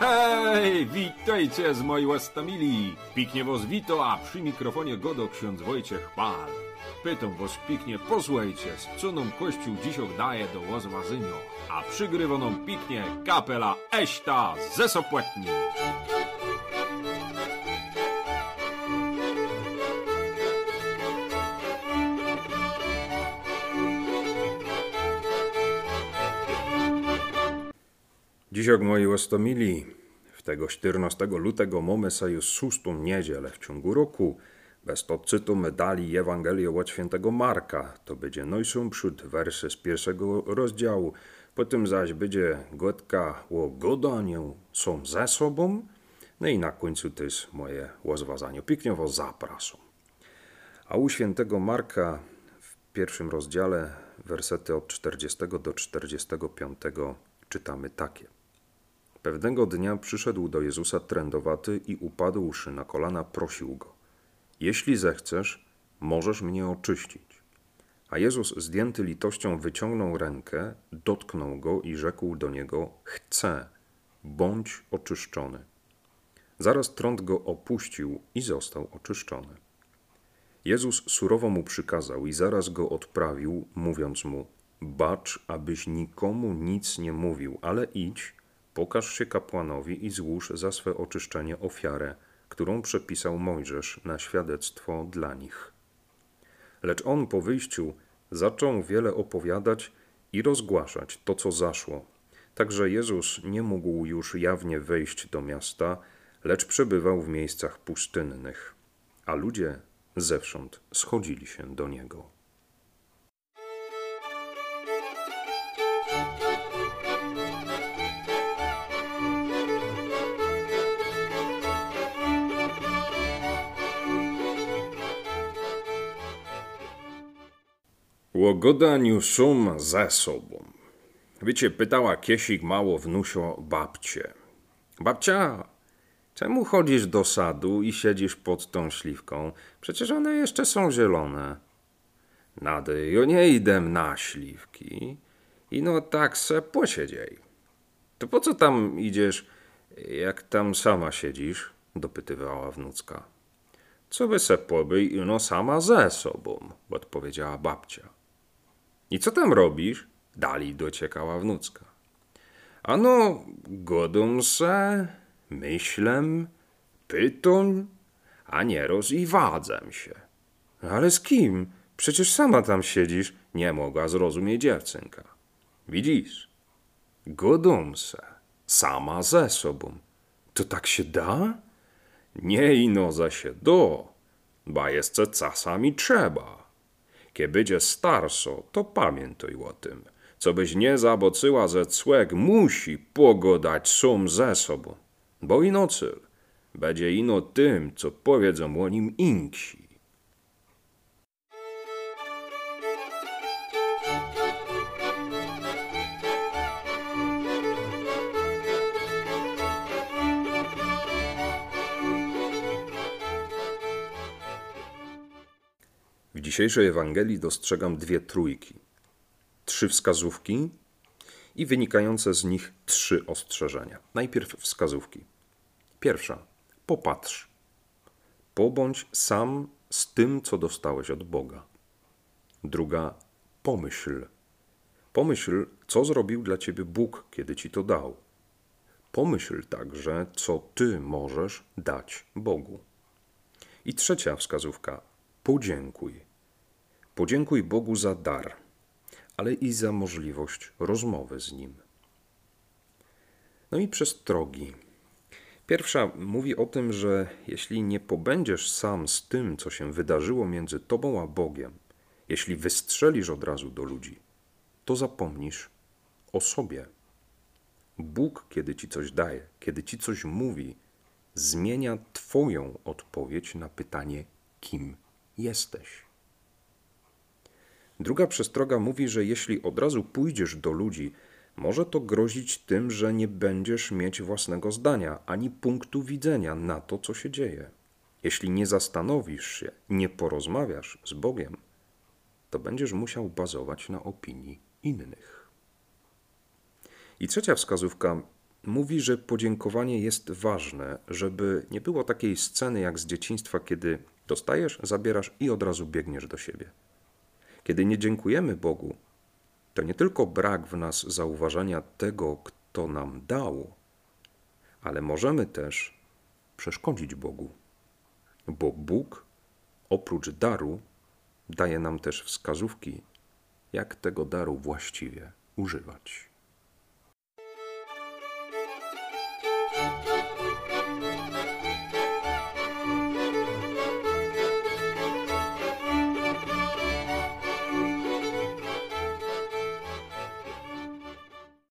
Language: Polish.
Hej, witajcie z mojej łastamili. Piknie was wito, a przy mikrofonie godo ksiądz Wojciech Pal. Pytam was piknie, posłuchajcie, z co nam Kościół dziś daje do łozwazynio. A przygrywoną piknie kapela Eśta ze Sopłetni. Dziś moi łastomili, w tego 14 lutego mamy sobie szóstą niedzielę w ciągu roku. Bez to cytu medali Ewangelię od świętego Marka. To będzie najsą przód wersy z pierwszego rozdziału. Potem zaś będzie gotka o godaniu są ze sobą. No i na końcu jest moje łozwazanie. Pikniowo zapraszam. A u świętego Marka w pierwszym rozdziale wersety od 40 do 45 czytamy takie. Pewnego dnia przyszedł do Jezusa trędowaty i upadłszy na kolana prosił go: Jeśli zechcesz, możesz mnie oczyścić. A Jezus, zdjęty litością, wyciągnął rękę, dotknął go i rzekł do niego: Chcę, bądź oczyszczony. Zaraz trąd go opuścił i został oczyszczony. Jezus surowo mu przykazał i zaraz go odprawił, mówiąc mu: Bacz, abyś nikomu nic nie mówił, ale idź Pokaż się kapłanowi i złóż za swe oczyszczenie ofiarę, którą przepisał Mojżesz na świadectwo dla nich. Lecz on po wyjściu zaczął wiele opowiadać i rozgłaszać to, co zaszło. Także Jezus nie mógł już jawnie wejść do miasta, lecz przebywał w miejscach pustynnych, a ludzie zewsząd schodzili się do niego. Łogoda niuszum ze sobą. Wiecie, pytała Kiesik mało wnusio babcie. Babcia, czemu chodzisz do sadu i siedzisz pod tą śliwką? Przecież one jeszcze są zielone. Nady, jo nie idę na śliwki. I no tak se posiedziej. To po co tam idziesz, jak tam sama siedzisz? Dopytywała wnucka. Co by se pobyj, no sama ze sobą, odpowiedziała babcia. I co tam robisz? Dali dociekała wnucka. Ano, godą se, myślę, pytoń, a nieroz i wadzę się. Ale z kim? Przecież sama tam siedzisz, nie mogła zrozumieć dziewczynka. Widzisz, godą se, sama ze sobą. To tak się da? Nie ino za się do, ba jeszcze czasami trzeba. Kie będzie starso, to pamiętaj o tym. Co byś nie zabocyła ze cłek, musi pogodać sum ze sobą. Bo ino cyl, będzie ino tym, co powiedzą o nim inksi. W dzisiejszej Ewangelii dostrzegam dwie trójki, trzy wskazówki i wynikające z nich trzy ostrzeżenia. Najpierw wskazówki. Pierwsza: popatrz. Pobądź sam z tym, co dostałeś od Boga. Druga: pomyśl. Pomyśl, co zrobił dla ciebie Bóg, kiedy ci to dał. Pomyśl także, co ty możesz dać Bogu. I trzecia wskazówka: podziękuj. Podziękuj Bogu za dar, ale i za możliwość rozmowy z Nim. No i przestrogi. Pierwsza mówi o tym, że jeśli nie pobędziesz sam z tym, co się wydarzyło między tobą a Bogiem, jeśli wystrzelisz od razu do ludzi, to zapomnisz o sobie. Bóg, kiedy ci coś daje, kiedy ci coś mówi, zmienia Twoją odpowiedź na pytanie, kim jesteś. Druga przestroga mówi, że jeśli od razu pójdziesz do ludzi, może to grozić tym, że nie będziesz mieć własnego zdania ani punktu widzenia na to, co się dzieje. Jeśli nie zastanowisz się, nie porozmawiasz z Bogiem, to będziesz musiał bazować na opinii innych. I trzecia wskazówka mówi, że podziękowanie jest ważne, żeby nie było takiej sceny jak z dzieciństwa, kiedy dostajesz, zabierasz i od razu biegniesz do siebie. Kiedy nie dziękujemy Bogu, to nie tylko brak w nas zauważenia tego, kto nam dał, ale możemy też przeszkodzić Bogu, bo Bóg oprócz daru daje nam też wskazówki, jak tego daru właściwie używać.